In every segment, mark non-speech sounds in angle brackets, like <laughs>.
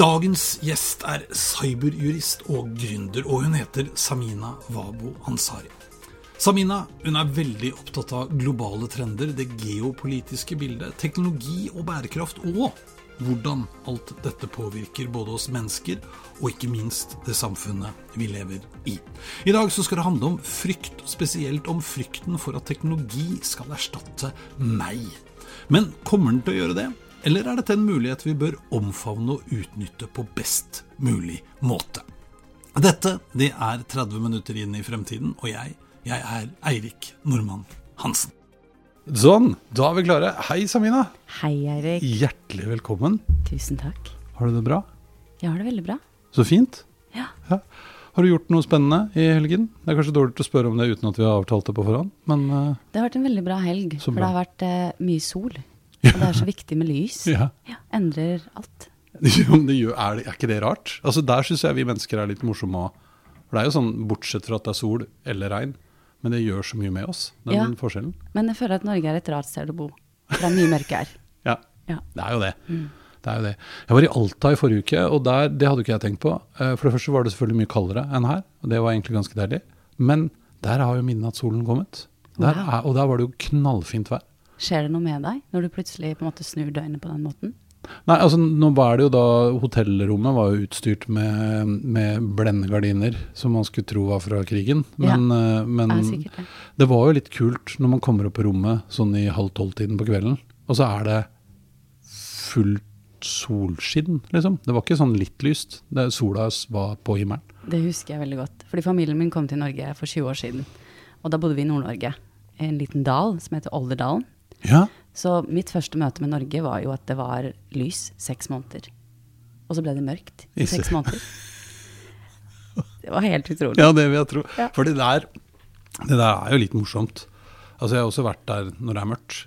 Dagens gjest er cyberjurist og gründer, og hun heter Samina Wabo Ansari. Samina hun er veldig opptatt av globale trender, det geopolitiske bildet, teknologi og bærekraft, og hvordan alt dette påvirker både oss mennesker og ikke minst det samfunnet vi lever i. I dag så skal det handle om frykt, spesielt om frykten for at teknologi skal erstatte meg. Men kommer den til å gjøre det? Eller er dette en mulighet vi bør omfavne og utnytte på best mulig måte? Dette det er 30 minutter inn i fremtiden, og jeg, jeg er Eirik Normann Hansen. Sånn, da er vi klare. Hei, Samina. Hei, Eirik. Hjertelig velkommen. Tusen takk. Har du det bra? Jeg har det veldig bra. Så fint. Ja. Ja. Har du gjort noe spennende i helgen? Det er kanskje dårlig å spørre om det uten at vi har avtalt det på forhånd, men uh, Det har vært en veldig bra helg, for bra. det har vært uh, mye sol. Og det er så viktig med lys. ja. Ja, endrer alt. <laughs> Jo, men det gjør, er, det, er ikke det rart? Altså Der syns jeg vi mennesker er litt morsomme òg. For det er jo sånn, bortsett fra at det er sol eller regn, men det gjør så mye med oss, den Ja. forskjellen. Men jeg føler at Norge er et rart sted å bo. For det er mye mørke her. <laughs> Ja, Ja. det er jo det. Det er jo det. Jeg var i Alta i forrige uke, og der, det hadde ikke jeg tenkt på. Eh, For det første var det selvfølgelig mye kaldere enn her, og det var egentlig ganske deilig. Men der har jo midnattssolen kommet. Der Wow. er, og der var det jo knallfint vær. Skjer det noe med deg når du plutselig på en måte snur døgnet på den måten? Nei, altså nå var det jo da Hotellrommet var jo utstyrt med, med blendegardiner, som man skulle tro var fra krigen. Ja. Men, ja, men er sikkert det. det var jo litt kult når man kommer opp på rommet sånn i halv tolv-tiden på kvelden, og så er det fullt solskinn, liksom. Det var ikke sånn litt lyst. Det, sola var på himmelen. Det husker jeg veldig godt. Fordi familien min kom til Norge for 20 år siden. Og da bodde vi i Nord-Norge. I en liten dal som heter Olderdalen. Ja. Så mitt første møte med Norge var jo at det var lys seks måneder. Og så ble det mørkt i seks måneder. <laughs> Det var helt utrolig. ja, det vil jeg tro. Ja. For det der, det der er jo litt morsomt. Altså Jeg har også vært der når det er mørkt,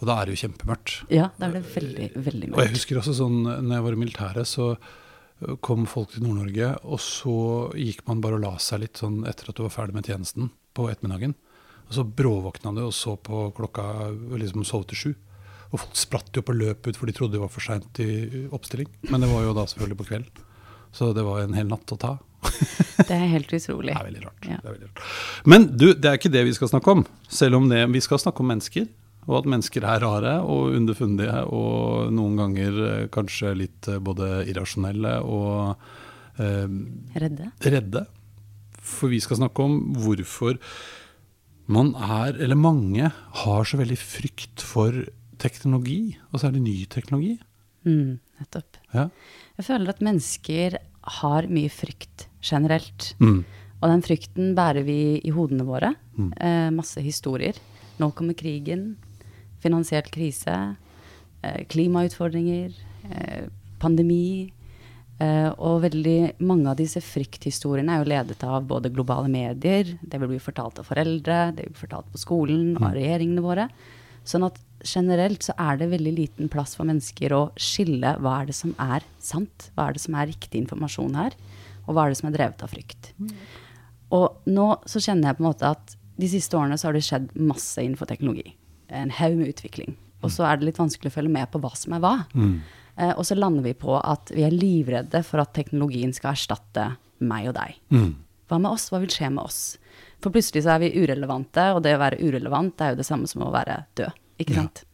og da er det jo kjempemørkt. Ja, da er det veldig, veldig Og jeg husker også sånn, når jeg var i militæret, så kom folk til Nord-Norge, og så gikk man bare og la seg litt sånn etter at du var ferdig med tjenesten på ettermiddagen. Og så bråvåkna du og så på klokka og liksom sov til sju. Og folk spratt jo på løp ut, for de trodde det var for seint i oppstilling. Men det var jo da selvfølgelig på kvelden. Så det var en hel natt å ta. <laughs> Det er helt utrolig. Det er veldig rart. Ja. Det er veldig rart. Men du, det er ikke det vi skal snakke om. Selv om det, vi skal snakke om mennesker. Og at mennesker er rare og underfundige og noen ganger eh, kanskje litt eh, både irrasjonelle og eh, Redde. redde. For vi skal snakke om hvorfor man er, eller mange, har så veldig frykt for teknologi, og særlig ny teknologi. Mm, nettopp. Ja. Jeg føler at mennesker har mye frykt generelt. Mm. Og den frykten bærer vi i hodene våre. Mm. Eh, masse historier. Nå kommer krigen, finansiell krise, eh, klimautfordringer, eh, pandemi. Eh, og veldig mange av disse frykthistoriene er jo ledet av både globale medier, det vil bli fortalt av foreldre, det vil bli fortalt på skolen og av regjeringene våre. Sånn at generelt så er det veldig liten plass for mennesker å skille hva er det som er sant, hva er det som er riktig informasjon her, og hva er det som er drevet av frykt. Og nå så kjenner jeg på en måte at de siste årene så har det skjedd masse innenfor teknologi. En haug med utvikling. Og så er det litt vanskelig å følge med på hva som er hva. Eh, og så lander vi på at vi er livredde for at teknologien skal erstatte meg og deg. Mm. Hva med oss? Hva vil skje med oss? For plutselig så er vi urelevante, og det å være urelevant er jo det samme som å være død. Ikke Ja. sant?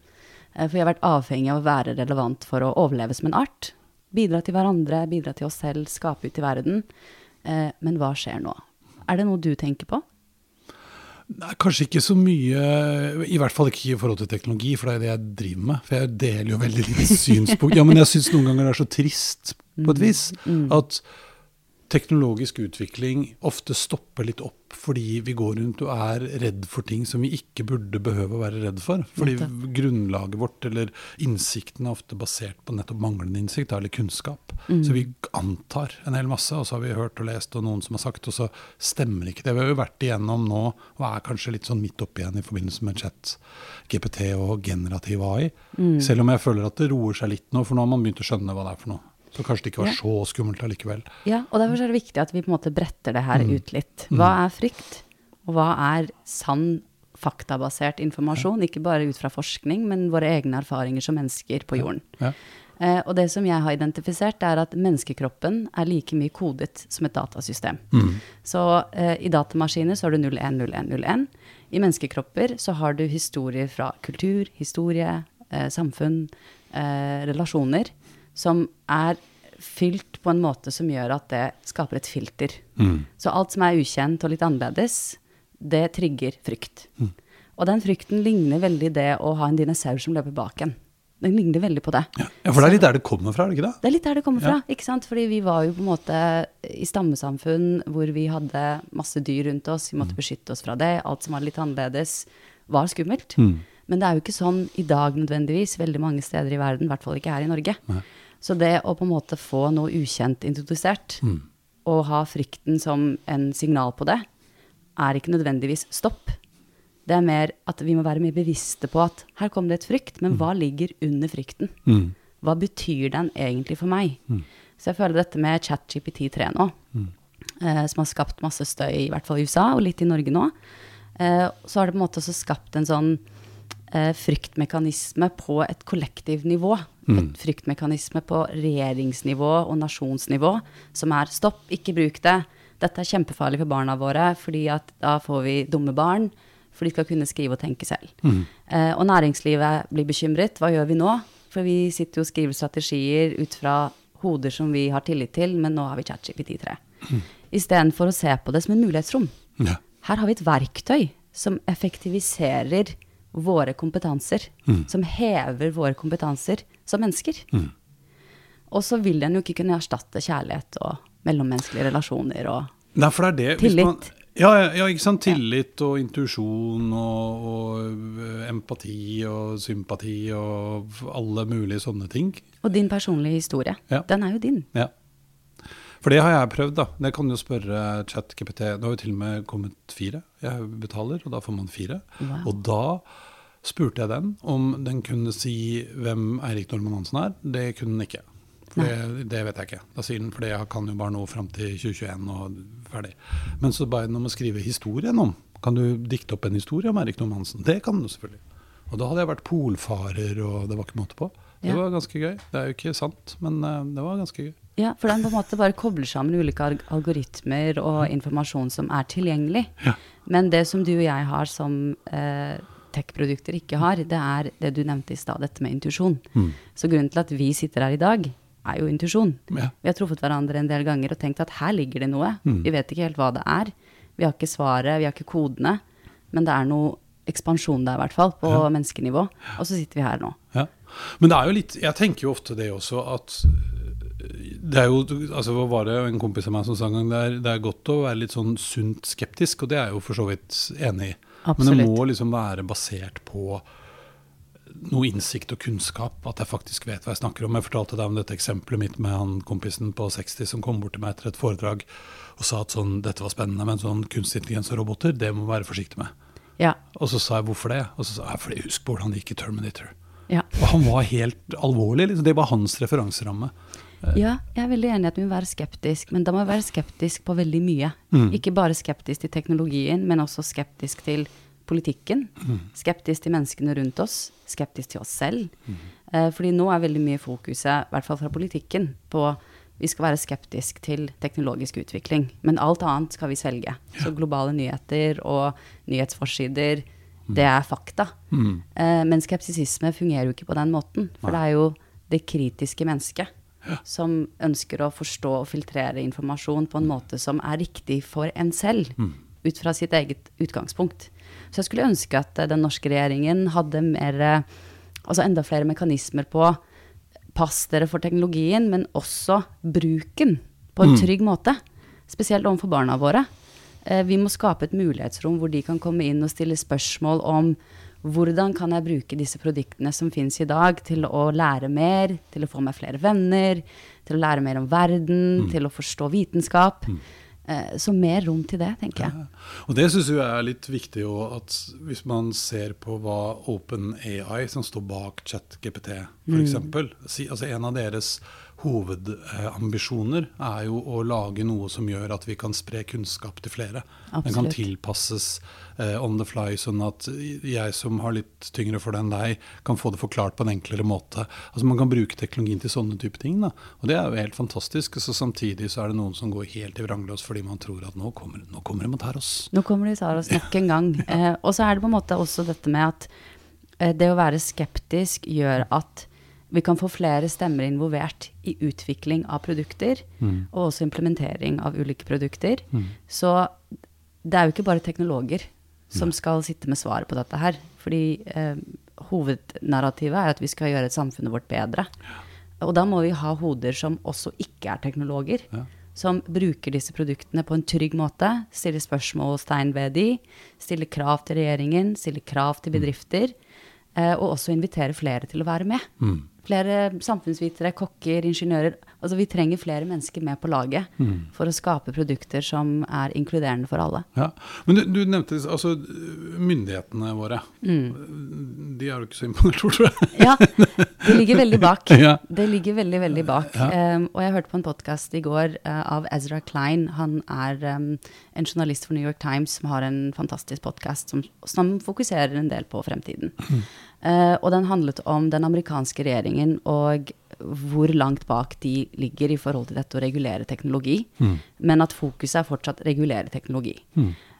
Eh, For vi har vært avhengig av å være relevant for å overleve som en art. Bidra til hverandre, bidra til oss selv, skape ut i verden. Eh, Men hva skjer nå? Er det noe du tenker på? Nei, kanskje ikke så mye, i hvert fall ikke i forhold til teknologi, for det er det jeg driver med. For jeg deler jo veldig lite <laughs> synspunkt. Ja, men jeg syns noen ganger det er så trist, på et vis, at teknologisk utvikling ofte stopper litt opp fordi vi går rundt og er redd for ting som vi ikke burde behøve å være redd for. Fordi grunnlaget vårt, eller innsikten, er ofte basert på nettopp manglende innsikt, eller kunnskap. Så vi antar en hel masse, og så har vi hørt og lest, og noen som har sagt, og så stemmer ikke det. Vi har jo vært igjennom nå, og er kanskje litt sånn midt oppi igjen i forbindelse med chat, GPT og generativ AI. Selv om jeg føler at det roer seg litt nå, for nå har man begynt å skjønne hva det er for noe. Så kanskje det ikke var så skummelt allikevel. Ja, og derfor er det viktig at vi på en måte bretter det her Mm. ut litt. Hva er frykt, og hva er sann faktabasert informasjon? Ikke bare ut fra forskning, men våre egne erfaringer som mennesker på jorden. Ja. Eh, og det som jeg har identifisert, er at menneskekroppen er like mye kodet som et datasystem. Så eh, i datamaskiner så har du 01, 01, 01. I menneskekropper så har du historier fra kultur, historie, eh, samfunn, eh, relasjoner, som er fylt på en måte som gjør at det skaper et filter. Så alt som er ukjent og litt annerledes, det trigger frykt. Og den frykten ligner veldig det å ha en dinosaur som løper bak en. Den ligner veldig på det. Ja, for det er litt der det kommer fra, er det ikke det? Det er litt der det kommer Ja. fra. ikke sant? Fordi vi var jo på en måte i stammesamfunn hvor vi hadde masse dyr rundt oss, vi måtte beskytte oss fra det. Alt som var litt annerledes, var skummelt. Men det er jo ikke sånn i dag nødvendigvis veldig mange steder i verden, i hvert fall ikke her i Norge. Så det å på en måte få noe ukjent introdusert, og ha frykten som en signal på det, er ikke nødvendigvis stopp. Det er mer at vi må være mer bevisste på at her kom det et frykt, men hva ligger under frykten? Hva betyr den egentlig for meg? Så jeg føler dette med ChatGPT3 nå, eh, som har skapt masse støy, i hvert fall i USA, og litt i Norge nå, eh, så har det på en måte også skapt en sånn eh, fryktmekanisme på et kollektivt nivå. Et fryktmekanisme på regjeringsnivå og nasjonsnivå, som er stopp, ikke bruk det. Dette er kjempefarlig for barna våre, fordi at da får vi dumme barn. For de skal kunne skrive og tenke selv. Eh, og næringslivet blir bekymret. Hva gjør vi nå? For vi sitter jo og skriver strategier ut fra hoder som vi har tillit til, men nå har vi ChatGPT3. Mm. Istedenfor å se på det som en mulighetsrom. Ja. Her har vi et verktøy som effektiviserer våre kompetanser. Som hever våre kompetanser som mennesker. Og så vil den jo ikke kunne erstatte kjærlighet og mellommenneskelige relasjoner og Nei, det det. Tillit. Man, ja, ja, ikke sant. Tillit og intuisjon og, og øh, empati og sympati og alle mulige sånne ting. Og din personlige historie. Ja. Den er jo din. Ja. For det har jeg prøvd, da. Det kan du spørre ChatGPT. Det har jo til og med kommet fire. Jeg betaler, og da får man fire. Wow. Og da spurte jeg den om den kunne si hvem Eirik Normann Hansen er. Det kunne den ikke. Det, det vet jeg ikke. Da sier den, for det kan jo bare nå fram til 2021 og ferdig. Men så ba jeg den om å skrive historien om. Kan du dikte opp en historie om Eirik Normann Hansen? Det kan du selvfølgelig. Og da hadde jeg vært polfarer, og det var ikke måte på. Det Ja. var ganske gøy. Det er jo ikke sant, men eh, det var ganske gøy. Ja, for den på en måte bare kobler sammen ulike algoritmer og informasjon som er tilgjengelig. Ja. Men det som du og jeg har som eh, tech-produkter ikke har, det er det du nevnte i stad, dette med intuisjon. Mm. Så grunnen til at vi sitter her i dag, er jo intuisjon. Ja. Vi har truffet hverandre en del ganger og tenkt at her ligger det noe. Mm. Vi vet ikke helt hva det er. Vi har ikke svaret, vi har ikke kodene. Men det er noe ekspansjon der, i hvert fall, på menneskenivå. Og så sitter vi her nå. Ja. Men det er jo litt Jeg tenker jo ofte det også at øh, det er jo, altså var det en kompis av meg som sa en gang, det er, det er godt å være litt sånn sunt skeptisk, og det er jeg jo for så vidt enig i. Men det må liksom være basert på noe innsikt og kunnskap, at jeg faktisk vet hva jeg snakker om. Jeg fortalte deg om dette eksempelet mitt med han kompisen på 60 som kom bort til meg etter et foredrag og sa at sånn, dette var spennende, men sånn kunstig intelligens og roboter, det må man være forsiktig med. Ja. Og så sa jeg hvorfor det? Og så sa jeg fordi husk på hvordan det gikk i Terminator. ja. Og han var helt alvorlig. Liksom. Det var hans referanseramme. Ja, jeg er veldig enig i at vi må være skeptisk, men da må vi være skeptisk på veldig mye. Mm. Ikke bare skeptisk til teknologien, men også skeptisk til politikken. Mm. Skeptisk til menneskene rundt oss, skeptisk til oss selv. Mm. Eh, fordi nå er veldig mye fokuset, i hvert fall fra politikken, på vi skal være skeptisk til teknologisk utvikling. Men alt annet skal vi svelge. Så globale nyheter og nyhetsforsider, det er fakta. Mm. Eh, men skepsisisme fungerer jo ikke på den måten. For det er jo det kritiske mennesket som ønsker å forstå og filtrere informasjon på en måte som er riktig for en selv, ut fra sitt eget utgangspunkt. Så jeg skulle ønske at eh, den norske regjeringen hadde mer, eh, altså enda flere mekanismer på pass dere for teknologien, men også bruken på en trygg måte. Spesielt overfor barna våre. Eh, Vi må skape et mulighetsrom hvor de kan komme inn og stille spørsmål om hvordan kan jeg bruke disse produktene som finnes i dag, til å lære mer, til å få meg flere venner, til å lære mer om verden, til å forstå vitenskap. Mm. Så mer rom til det, tenker jeg. Og det syns jeg er litt viktig òg, at hvis man ser på hva OpenAI, som står bak ChatGPT f.eks. Si, altså En av deres hovedambisjoner er jo å lage noe som gjør at vi kan spre kunnskap til flere. Den kan tilpasses eh, on the fly, sånn at jeg som har litt tyngre for det enn deg, kan få det forklart på en enklere måte. Altså Man kan bruke teknologien til sånne type ting. da. Og det er jo helt fantastisk. Så samtidig så er det noen som går helt i vranglås fordi man tror at nå kommer, nå kommer de og tar oss. Nå kommer de og tar oss nok en gang. <laughs> Eh, og så er det på en måte også dette med at eh, det å være skeptisk gjør at vi kan få flere stemmer involvert i utvikling av produkter, og også implementering av ulike produkter. Så det er jo ikke bare teknologer som skal sitte med svaret på dette her. Fordi eh, hovednarrativet er at vi skal gjøre samfunnet vårt bedre. Og da må vi ha hoder som også ikke er teknologer. Ja. Som bruker disse produktene på en trygg måte, stiller spørsmålstegn ved de, stiller krav til regjeringen, stiller krav til bedrifter, eh, og også inviterer flere til å være med. Flere samfunnsvitere, kokker, ingeniører. Altså vi trenger flere mennesker med på laget for å skape produkter som er inkluderende for alle. Ja, Men du, du nevnte altså, myndighetene våre. De er jo ikke så imponert, tror jeg. Ja, det ligger veldig <laughs> bak. Ja. Det ligger veldig, veldig bak. Um, og jeg hørte på en podkast i går uh, av Ezra Klein. Han er um, en journalist for New York Times som har en fantastisk podkast som, som fokuserer en del på fremtiden. Uh, og den handlet om den amerikanske regjeringen og hvor langt bak de ligger i forhold til dette å regulere teknologi. Men at fokuset er fortsatt regulere teknologi.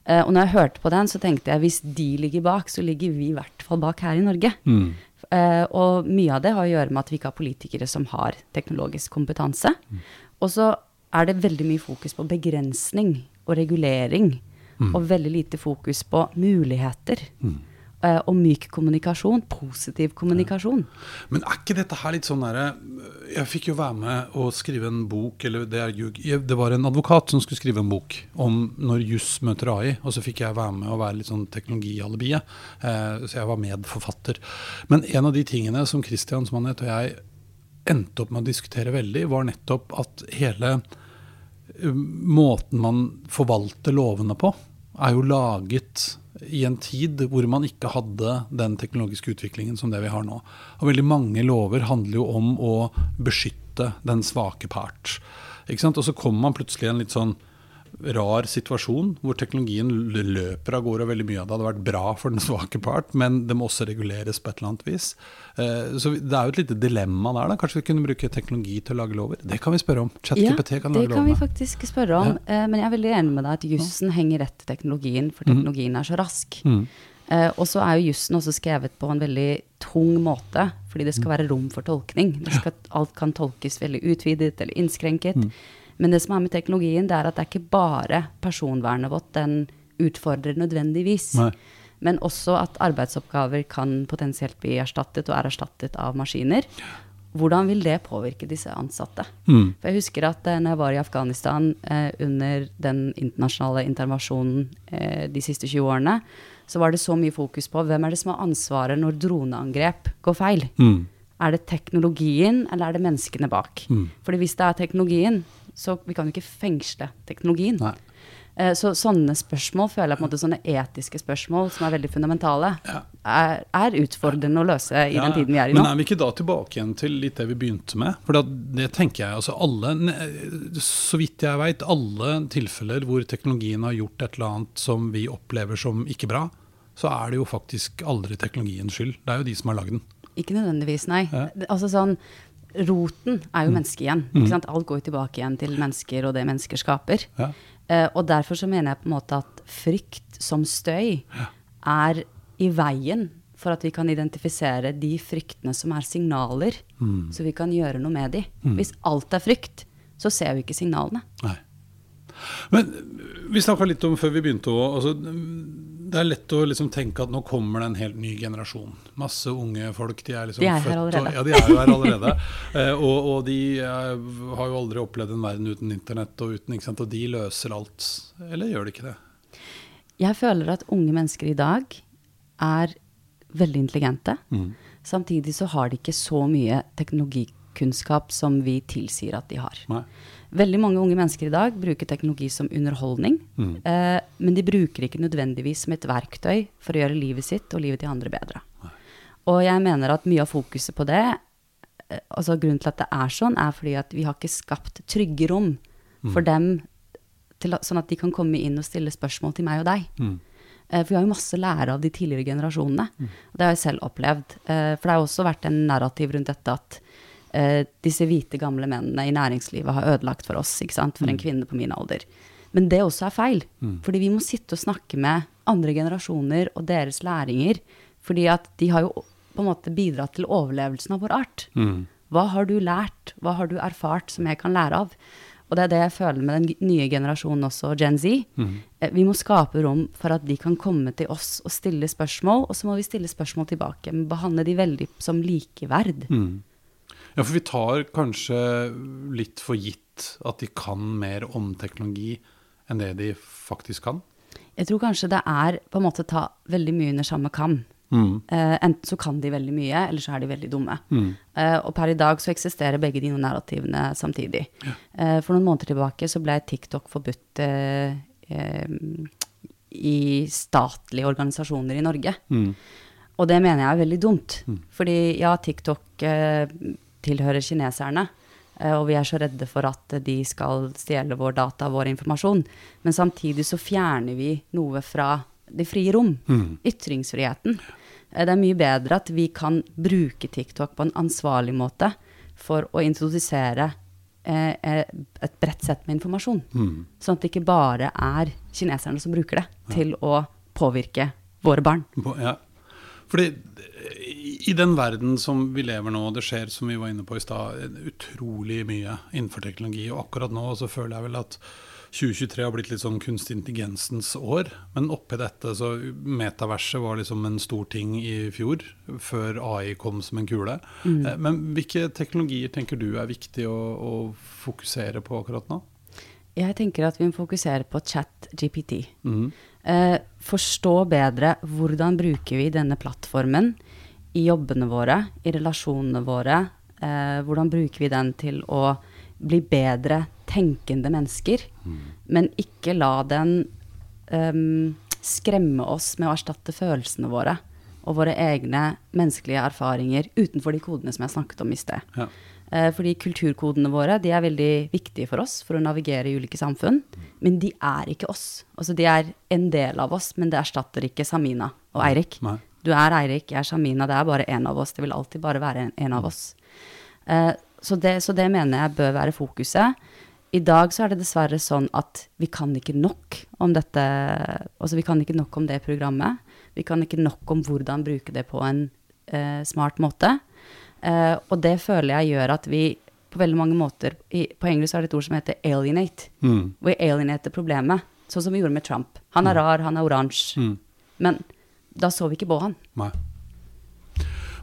Eh, og når jeg hørte på den, så tenkte jeg hvis de ligger bak, så ligger vi i hvert fall bak her i Norge. Eh, og mye av det har å gjøre med at vi ikke har politikere som har teknologisk kompetanse. Og så er det veldig mye fokus på begrensning og regulering, og veldig lite fokus på muligheter. Eh, og myk kommunikasjon, positiv kommunikasjon. Men er ikke dette her litt sånn derre Jeg fikk jo være med å skrive en bok, eller det er Det var en advokat som skulle skrive en bok om når juss møter AI, og så fikk jeg være med og være litt sånn teknologialibiet. Eh, så jeg var medforfatter. Men en av de tingene som Christian Smanet og jeg endte opp med å diskutere veldig, var nettopp at hele eh, måten man forvalter lovene på, er jo laget i en tid hvor man ikke hadde den teknologiske utviklingen som det vi har nå. Og veldig mange lover handler jo om å beskytte den svake part. Og så kommer man plutselig i en litt sånn rar situasjon hvor teknologien løper av gårde, veldig mye det hadde vært bra for den svake part, men det må også reguleres på et eller annet vis. Eh, Så det er jo et lite dilemma der. da. Kanskje vi kunne bruke teknologi til å lage lover? Det kan vi spørre om. ChatGPT kan det kan kan vi faktisk spørre om. Ja. men jeg er veldig enig med deg at jussen henger rett til teknologien, for teknologien er så rask. Mm. og så er jo jussen også skrevet på en veldig tung måte, fordi det skal være rom for tolkning. Det skal, alt kan tolkes veldig utvidet eller innskrenket. Men det som er med teknologien, det er at det er ikke bare personvernet vårt den utfordrer nødvendigvis. Nei. Men også at arbeidsoppgaver kan potensielt bli erstattet, og er erstattet av maskiner. Hvordan vil det påvirke disse ansatte? Mm. For jeg husker at eh, når jeg var i Afghanistan eh, under den internasjonale intervensjonen eh, de siste 20 årene, så var det så mye fokus på hvem er det som har ansvaret når droneangrep går feil. Mm. Er det teknologien, eller er det menneskene bak? Fordi hvis det er teknologien, så vi kan jo ikke fengsle teknologien. Nei. Eh, Så sånne spørsmål føler jeg på en måte sånne etiske spørsmål som er veldig fundamentale, er, er utfordrende å løse i Ja, den tiden vi er i nå. Men er vi ikke da tilbake igjen til litt det vi begynte med? For det, det tenker jeg, altså alle, Så vidt jeg veit, alle tilfeller hvor teknologien har gjort et eller annet som vi opplever som ikke bra, så er det jo faktisk aldri teknologiens skyld. Det er jo de som har lagd den. Ikke nødvendigvis, nei. Ja. Altså sånn, Roten er jo mennesket igjen. Ikke sant? Alt går jo tilbake igjen til mennesker og det mennesker skaper. Ja. Eh, og derfor så mener jeg på en måte at frykt som støy er i veien for at vi kan identifisere de fryktene som er signaler, så vi kan gjøre noe med de. Hvis alt er frykt, så ser vi ikke signalene. Nei. Men vi snakka litt om før vi begynte å altså, Det er lett å liksom tenke at nå kommer det en helt ny generasjon. Masse unge folk. De er, liksom De er her allerede. og-. Ja, de er jo her allerede. <laughs> Eh, og, og de er, har jo aldri opplevd en verden uten internett, og, uten, ikke sant? og de løser alt. Eller gjør de ikke det? Jeg føler at unge mennesker i dag er veldig intelligente. Samtidig så har de ikke så mye teknologikunnskap som vi tilsier at de har. Nei. Veldig mange unge mennesker i dag bruker teknologi som underholdning, eh, men de bruker ikke nødvendigvis som et verktøy for å gjøre livet sitt og livet til andre bedre. Og jeg mener at mye av fokuset på det eh, altså Grunnen til at det er sånn, er fordi at vi har ikke skapt trygge rom for dem, til, sånn at de kan komme inn og stille spørsmål til meg og deg. Eh, For vi har jo masse lære av de tidligere generasjonene. Og det har jeg selv opplevd. Eh, For det har også vært en narrativ rundt dette at eh, disse hvite, gamle mennene i næringslivet har ødelagt for oss, ikke sant, for en kvinne på min alder. Men det også er feil. Fordi vi må sitte og snakke med andre generasjoner og deres læringer. Fordi at de har jo på en måte bidratt til overlevelsen av vår art. Hva har du lært? Hva har du erfart som jeg kan lære av? Og det er det jeg føler med den nye generasjonen også, Gen Z. Mm. Vi må skape rom for at de kan komme til oss og stille spørsmål, og så må vi stille spørsmål tilbake, men behandle de veldig som likeverd. Ja, for vi tar kanskje litt for gitt at de kan mer om teknologi enn det de faktisk kan. Jeg tror kanskje det er på en måte ta veldig mye under samme kam. Eh, enten så kan de veldig mye, eller så er de veldig dumme. Eh, og per i dag så eksisterer begge de narrativene samtidig. Eh, for noen måneder tilbake så ble TikTok forbudt i statlige organisasjoner i Norge. Og det mener jeg er veldig dumt. Fordi ja, TikTok tilhører kineserne. eh, Og vi er så redde for at de skal stjele vår data, vår informasjon. Men samtidig så fjerner vi noe fra det frie rom. Ytringsfriheten. Eh, Det er mye bedre at vi kan bruke TikTok på en ansvarlig måte for å introdusere eh, et bredt sett med informasjon. Sånn at det ikke bare er kineserne som bruker det til å påvirke våre barn. Ja. Fordi i- den verden som vi lever nå, det skjer som vi var inne på i stad, utrolig mye innenfor teknologi. Og akkurat nå så føler jeg vel at 2023 har blitt litt sånn kunstig intelligensens år. Men oppi dette så metaverset var liksom en stor ting i fjor, før AI kom som en kule. Mm. Men hvilke teknologier tenker du er viktig å, å fokusere på akkurat nå? Jeg tenker at vi må fokusere på chat GPT. Eh, forstå bedre hvordan bruker vi denne plattformen i jobbene våre, i relasjonene våre. Eh, hvordan bruker vi den til å bli bedre tenkende mennesker, men ikke la den um, skremme oss med å erstatte følelsene våre og våre egne menneskelige erfaringer utenfor de kodene som jeg snakket om i sted. Ja. Eh, fordi kulturkodene våre de er veldig viktige for oss for å navigere i ulike samfunn. Men de er ikke oss. Altså De er en del av oss, men det erstatter ikke Samina og Eirik. Nei. Du er Eirik, jeg er Shamina, Det er bare én av oss. Det vil alltid bare være en, en av oss. Eh, så, det, så det mener jeg bør være fokuset. I dag så er det dessverre sånn at vi kan ikke nok om dette Altså vi kan ikke nok om det programmet. Vi kan ikke nok om hvordan bruke det på en eh, smart måte. Eh, og det føler jeg gjør at vi på veldig mange måter i, På engelsk er det et ord som heter alienate. Mm. Vi alienater problemet. Sånn som vi gjorde med Trump. Han er rar, han er oransje. Men da så vi ikke på han. Nei.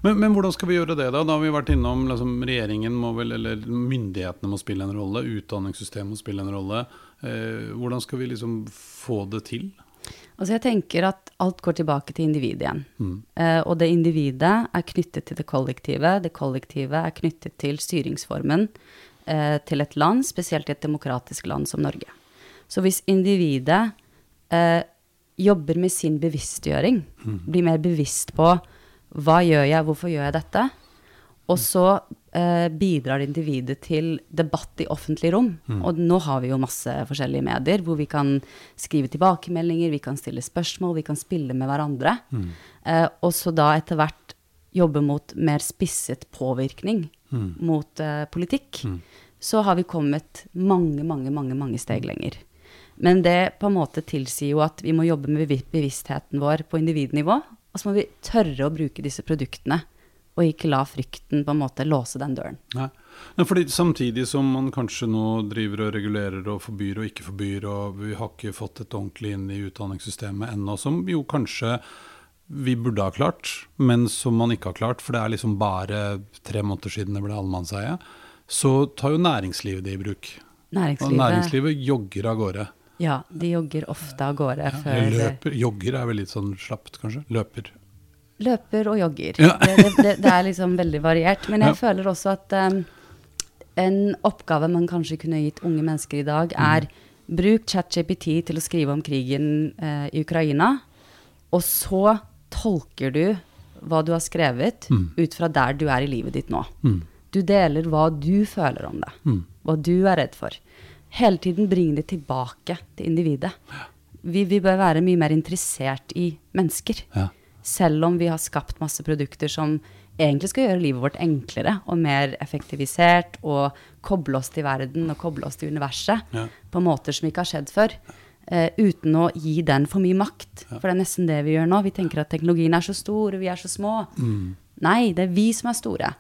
Men, men hvordan skal vi gjøre det, da? Da har vi vært innom liksom, regjeringen må vel, eller myndighetene må spille en rolle, utdanningssystemet må spille en rolle. Eh, hvordan skal vi liksom få det til? Altså jeg tenker at alt går tilbake til individet igjen. Eh, og det individet er knyttet til det kollektive. Det kollektive er knyttet til styringsformen eh, til et land, spesielt i et demokratisk land som Norge. Så hvis individet eh, jobber med sin bevisstgjøring, blir mer bevisst på hva gjør jeg, hvorfor gjør jeg dette, og så eh, bidrar individet til debatt i offentlig rom. Og nå har vi jo masse forskjellige medier hvor vi kan skrive tilbakemeldinger, vi kan stille spørsmål, vi kan spille med hverandre. Eh, og så da etter hvert jobbe mot mer spisset påvirkning mot eh, politikk. Så har vi kommet mange, mange, mange, mange steg lenger. Men det på en måte tilsier jo at vi må jobbe med bevisstheten vår på individnivå. Og så må vi tørre å bruke disse produktene, og ikke la frykten på en måte låse den døren. Nei. Nei, fordi Samtidig som man kanskje nå driver og regulerer og forbyr og ikke forbyr, og vi har ikke fått et ordentlig inn i utdanningssystemet ennå, som jo kanskje vi burde ha klart, men som man ikke har klart, for det er liksom bare tre måneder siden det ble allemannseie, så tar jo næringslivet det i bruk. Næringslivet. Og næringslivet jogger av gårde. Ja, de jogger ofte av gårde ja, før løper. Jogger er vel litt sånn slapt, kanskje? Løper. Løper og jogger. Ja. Det, det, det, er liksom veldig variert. Men jeg Ja. føler også at um, en oppgave man kanskje kunne gitt unge mennesker i dag, er bruk ChatJPT til å skrive om krigen uh, i Ukraina, og så tolker du hva du har skrevet, ut fra der du er i livet ditt nå. Du deler hva du føler om det. Mm. Hva du er redd for. Hele tiden bringe det tilbake til individet. Vi, vi bør være mye mer interessert i mennesker. Ja. Selv om vi har skapt masse produkter som egentlig skal gjøre livet vårt enklere og mer effektivisert, og koble oss til verden og koble oss til universet Ja. på måter som ikke har skjedd før. Uh, uten å gi den for mye makt. For det er nesten det vi gjør nå. Vi tenker at teknologien er så stor, og vi er så små. Nei, det er vi som er store.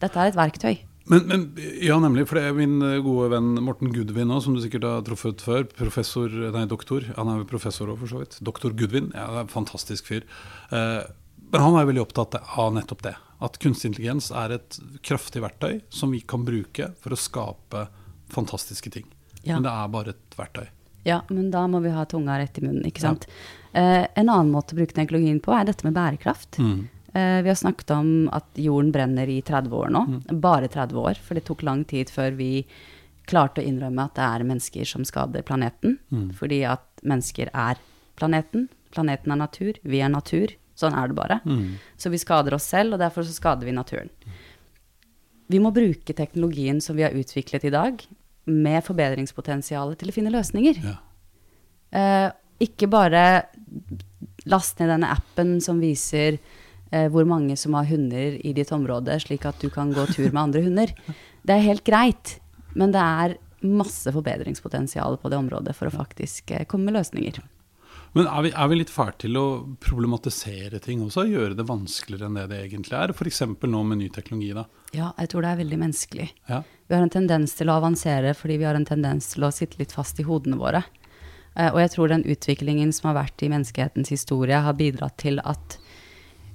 Dette er et verktøy. Men, men ja, nemlig. For det er min eh, gode venn Morten Gudvin også, som du sikkert har truffet før. Professor, nei, doktor. Han er jo professor òg, for så vidt. Doktor Gudvin. Ja, det er en fantastisk fyr. Eh, men han er veldig opptatt av nettopp det. At kunstig intelligens er et kraftig verktøy som vi kan bruke for å skape fantastiske ting. Ja. Men det er bare et verktøy. Ja, men da må vi ha tunga rett i munnen, ikke sant. Eh, en annen måte å bruke teknologien på er dette med bærekraft. Eh, vi har snakket om at jorden brenner i 30 år nå. Bare 30 år, for det tok lang tid før vi klarte å innrømme at det er mennesker som skader planeten. Fordi at mennesker er planeten. Planeten er natur, vi er natur. Sånn er det bare. Så vi skader oss selv, og derfor så skader vi naturen. Vi må bruke teknologien som vi har utviklet i dag, med forbedringspotensialet til å finne løsninger. Ja. Eh, ikke bare last ned denne appen som viser eh, hvor mange som har hunder i ditt område, slik at du kan gå tur med andre hunder. Det er helt greit, men det er masse forbedringspotensial på det området for å faktisk eh, komme med løsninger. Men er vi, er vi litt fæle til å problematisere ting også? Gjøre det vanskeligere enn det det egentlig er? F.eks. nå med ny teknologi. da. Ja, jeg tror det er veldig menneskelig. Ja. Vi har en tendens til å avansere fordi vi har en tendens til å sitte litt fast i hodene våre. Eh, og jeg tror den utviklingen som har vært i menneskehetens historie, har bidratt til at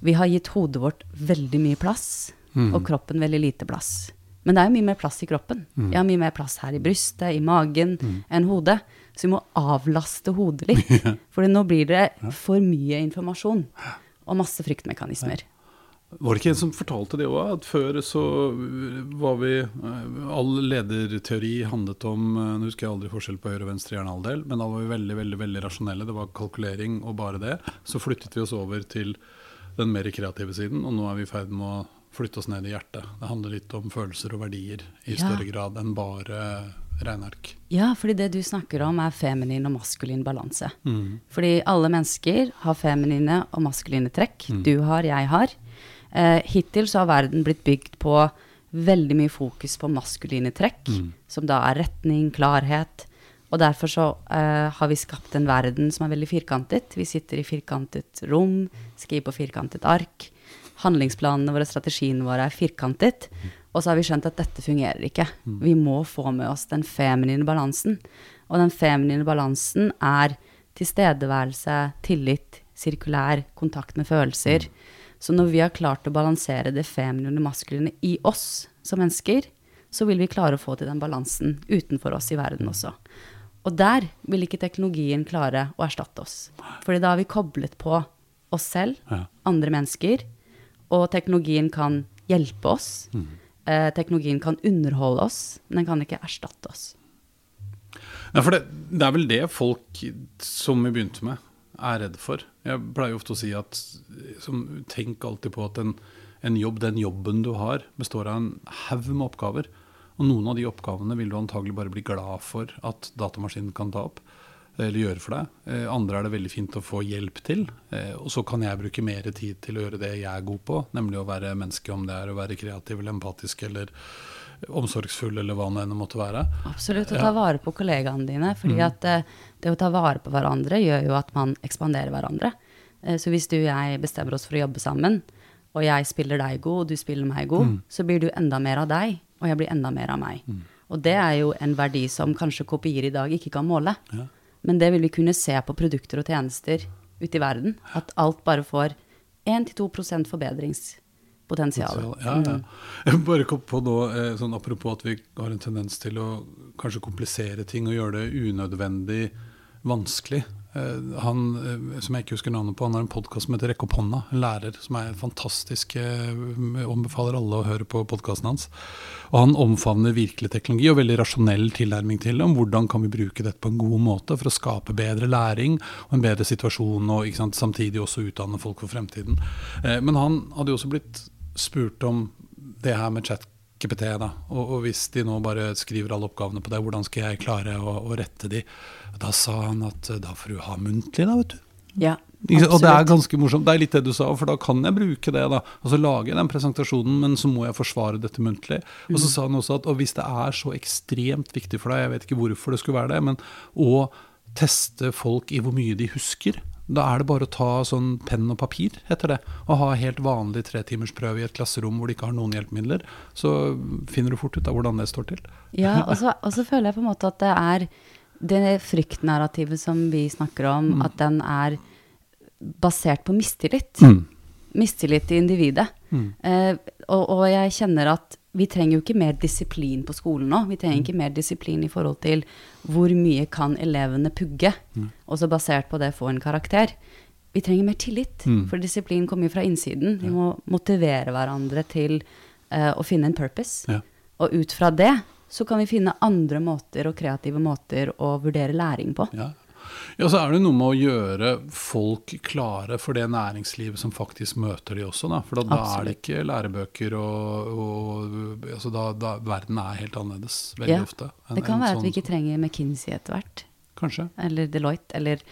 vi har gitt hodet vårt veldig mye plass, og kroppen veldig lite plass. Men det er jo mye mer plass i kroppen. Jeg har mye mer plass her i brystet, i magen, enn hodet. Så vi må avlaste hodet litt. <laughs> For nå blir det for mye informasjon og masse fryktmekanismer. Var det ikke en som fortalte det òg, at før så var vi eh, All lederteori handlet om eh, Nå husker jeg aldri forskjell på høyre og venstre hjernehalvdel, men da var vi veldig veldig, veldig rasjonelle. Det var kalkulering og bare det. Så flyttet vi oss over til den mer kreative siden, og nå er vi i ferd med å flytte oss ned i hjertet. Det handler litt om følelser og verdier i Ja. større grad enn bare regneark. Ja, fordi det du snakker om er feminin og maskulin balanse. Fordi alle mennesker har feminine og maskuline trekk. Du har, jeg har. Eh, hittil så har verden blitt bygd på veldig mye fokus på maskuline trekk, som da er retning, klarhet. Og derfor så uh, har vi skapt en verden som er veldig firkantet. Vi sitter i firkantet rom, skriver på firkantet ark. Handlingsplanene våre, strategiene våre er firkantet. Og så har vi skjønt at dette fungerer ikke. Vi må få med oss den feminine balansen. Og den feminine balansen er tilstedeværelse, tillit, sirkulær, kontakt med følelser. Så når vi har klart å balansere det feminine og maskuline i oss som mennesker, så vil vi klare å få til den balansen utenfor oss i verden også. Og der vil ikke teknologien klare å erstatte oss. Fordi da har vi koblet på oss selv, Ja. andre mennesker, og teknologien kan hjelpe oss. Eh, teknologien kan underholde oss, men den kan ikke erstatte oss. Ja, for det, det er vel det folk, som vi begynte med, er redd for. Jeg pleier ofte å si at som, tenk alltid på at en, en jobb, den jobben du har, består av en haug med oppgaver. Og noen av de oppgavene vil du antagelig bare bli glad for at datamaskinen kan ta opp. Eller gjøre for deg. Eh, andre er det veldig fint å få hjelp til. Eh, og så kan jeg bruke mer tid til å gjøre det jeg er god på, nemlig å være menneske, om det er å være kreativ eller empatisk eller omsorgsfull eller hva det enn måtte være. Absolutt. Å ta vare på kollegaene dine. fordi at eh, det å ta vare på hverandre gjør jo at man ekspanderer hverandre. Så hvis du og jeg bestemmer oss for å jobbe sammen, og jeg spiller deg god, og du spiller meg god, så blir du enda mer av deg, og jeg blir enda mer av meg. Og det er jo en verdi som kanskje kopier i dag ikke kan måle. Ja. Men det vil vi kunne se på produkter og tjenester ute i verden. At alt bare får 1-2 forbedringspotensial. Ja, ja. Jeg <laughs> bare kom på nå, eh, sånn apropos at vi har en tendens til å kanskje komplisere ting og gjøre det unødvendig vanskelig. Eh, Han eh, som jeg ikke husker navnet på, han har en podkast som heter Rekk opp hånda. En lærer som er fantastisk. Jeg anbefaler alle å høre på podkasten hans. Og han omfavner virkelig teknologi og veldig rasjonell tilnærming til. Om hvordan kan vi bruke dette på en god måte for å skape bedre læring og en bedre situasjon, og sant, samtidig også utdanne folk for fremtiden. Eh, Men han hadde jo også blitt spurt om det her med chat ChatGPT, da, og, og, hvis de nå bare skriver alle oppgavene på det, hvordan skal jeg klare å, å rette de? Da sa han at da får du ha muntlig, da, vet du. Ja, og det er ganske morsomt. Det er litt det du sa, for da kan jeg bruke det. da, Og så lage den presentasjonen, men så må jeg forsvare dette muntlig. Og så mm. sa han også at og hvis det er så ekstremt viktig for deg, jeg vet ikke hvorfor det skulle være det, men å teste folk i hvor mye de husker, da er det bare å ta sånn penn og papir, heter det. Og ha helt vanlig tretimersprøve i et klasserom hvor de ikke har noen hjelpemidler. Så finner du fort ut av hvordan det står til. Ja, <laughs> og så føler jeg på en måte at det er det fryktnarrativet som vi snakker om, mm. at den er basert på mistillit. Mm. Mistillit til individet. Mm. Eh, og, og, jeg kjenner at vi trenger jo ikke mer disiplin på skolen nå. Vi trenger mm. ikke mer disiplin i forhold til hvor mye kan elevene pugge, mm. og så basert på det få en karakter. Vi trenger mer tillit, mm. for disiplin kommer jo fra innsiden. Vi må motivere hverandre til uh, å finne en purpose. Ja. Og ut fra det så kan vi finne andre måter og kreative måter å vurdere læring på. Ja, ja, så er det noe med å gjøre folk klare for det næringslivet som faktisk møter de også. Da. For da, da er det ikke lærebøker og, og altså da, da, Verden er helt annerledes veldig ja, ofte. En, det kan være sånn, at vi ikke trenger McKinsey etter hvert. Kanskje. Eller Deloitte, eller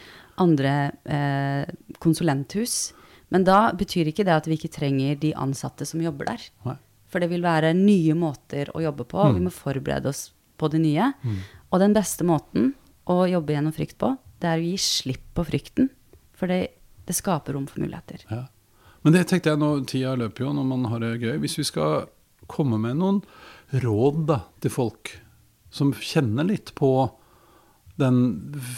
andre eh, konsulenthus. Men da betyr ikke det at vi ikke trenger de ansatte som jobber der. Nei. For det vil være nye måter å jobbe på, og vi mm. må forberede oss på det nye. Mm. Og den beste måten å jobbe gjennom frykt på, det er å gi slipp på frykten. For det, det skaper rom for muligheter. Ja. Men det tenkte jeg nå, tida løper jo når man har det gøy. Hvis vi skal komme med noen råd da, til folk som kjenner litt på den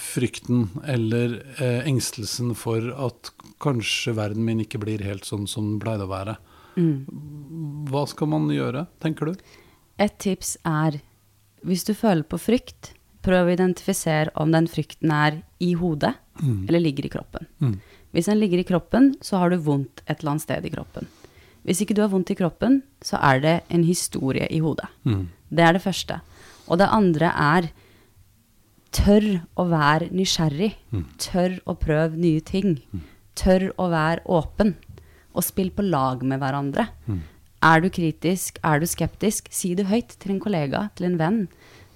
frykten eller eh, engstelsen for at kanskje verden min ikke blir helt sånn som den pleide å være. Mm. Hva skal man gjøre, tenker du? Et tips er hvis du føler på frykt, Prøv å identifisere om den frykten er i hodet mm. eller ligger i kroppen. Mm. Hvis den ligger i kroppen, så har du vondt et eller annet sted i kroppen. Hvis ikke du har vondt i kroppen, så er det en historie i hodet. Mm. Det er det første. Og det andre er tørr å være nysgjerrig. Mm. Tørr å prøve nye ting. Mm. Tørr å være åpen. Og spill på lag med hverandre. Mm. Er du kritisk, er du skeptisk, si det høyt til en kollega, til en venn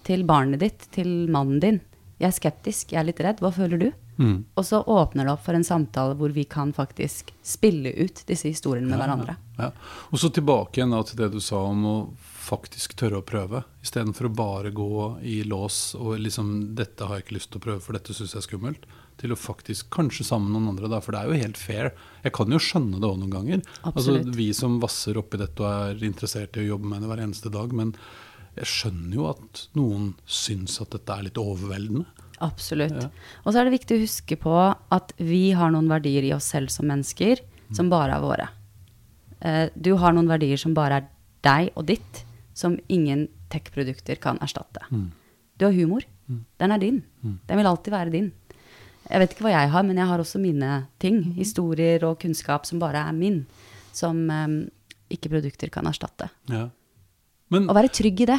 til barnet ditt, til mannen din. Jeg er skeptisk, jeg er litt redd. Hva føler du? Mm. Og så åpner det opp for en samtale hvor vi kan faktisk spille ut disse historiene med ja, hverandre. Ja. Og så tilbake igjen til det du sa om å faktisk tørre å prøve, istedenfor å bare gå i lås og liksom 'Dette har jeg ikke lyst til å prøve, for dette syns jeg er skummelt'. Til å faktisk, kanskje sammen med noen andre, da, for det er jo helt fair. Jeg kan jo skjønne det òg noen ganger. Altså, vi som vasser oppi dette og er interessert i å jobbe med det hver eneste dag. men jeg skjønner jo at noen syns at dette er litt overveldende. Absolutt. Ja. Og så er det viktig å huske på at vi har noen verdier i oss selv som mennesker mm. som bare er våre. Uh, du har noen verdier som bare er deg og ditt, som ingen tech-produkter kan erstatte. Mm. Du har humor. Mm. Den er din. Mm. Den vil alltid være din. Jeg vet ikke hva jeg har, men jeg har også mine ting. Mm. Historier og kunnskap som bare er min. Som um, ikke produkter kan erstatte. Ja. Men, å være trygg i det.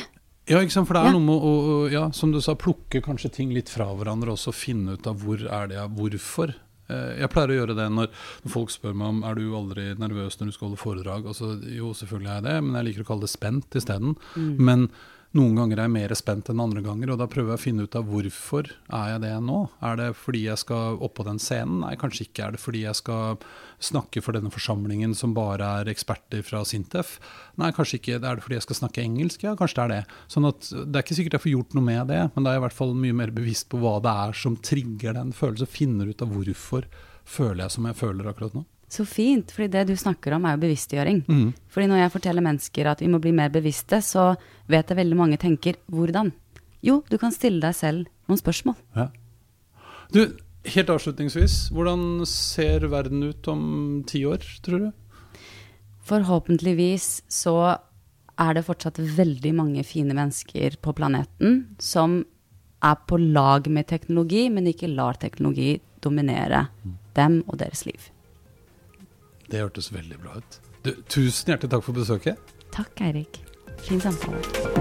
Ja, ikke sant? for det er ja. noe med å, ja, som du sa, plukke kanskje ting litt fra hverandre og finne ut av hvor er det, jeg, hvorfor. Eh, jeg pleier å gjøre det når folk spør meg om er du aldri nervøs når du skal holde foredrag. Altså, jo, selvfølgelig er jeg det, men jeg liker å kalle det spent isteden. Mm. Men noen ganger er jeg mer spent enn andre ganger, og da prøver jeg å finne ut av hvorfor er jeg det nå. Er det fordi jeg skal opp på den scenen? Nei, kanskje ikke. Er det fordi jeg skal snakke for denne forsamlingen som bare er eksperter fra Sintef? Nei, kanskje ikke. Er det fordi jeg skal snakke engelsk? Ja, kanskje det er det. Sånn at Det er ikke sikkert jeg får gjort noe med det, men da er jeg i hvert fall mye mer bevisst på hva det er som trigger den følelsen. Finner ut av hvorfor føler jeg som jeg føler akkurat nå. Så fint, fordi det du snakker om er jo bevisstgjøring. Mm. Fordi når jeg forteller mennesker at vi må bli mer bevisste, så vet jeg veldig mange tenker hvordan? Jo, du kan stille deg selv noen spørsmål. Ja. Du, helt avslutningsvis, hvordan ser verden ut om ti år, tror du? Forhåpentligvis så er det fortsatt veldig mange fine mennesker på planeten som er på lag med teknologi, men ikke lar teknologi dominere mm. dem og deres liv. Det hørtes veldig bra ut. Du, tusen hjertelig takk for besøket. Takk, Eirik. Fin samtale.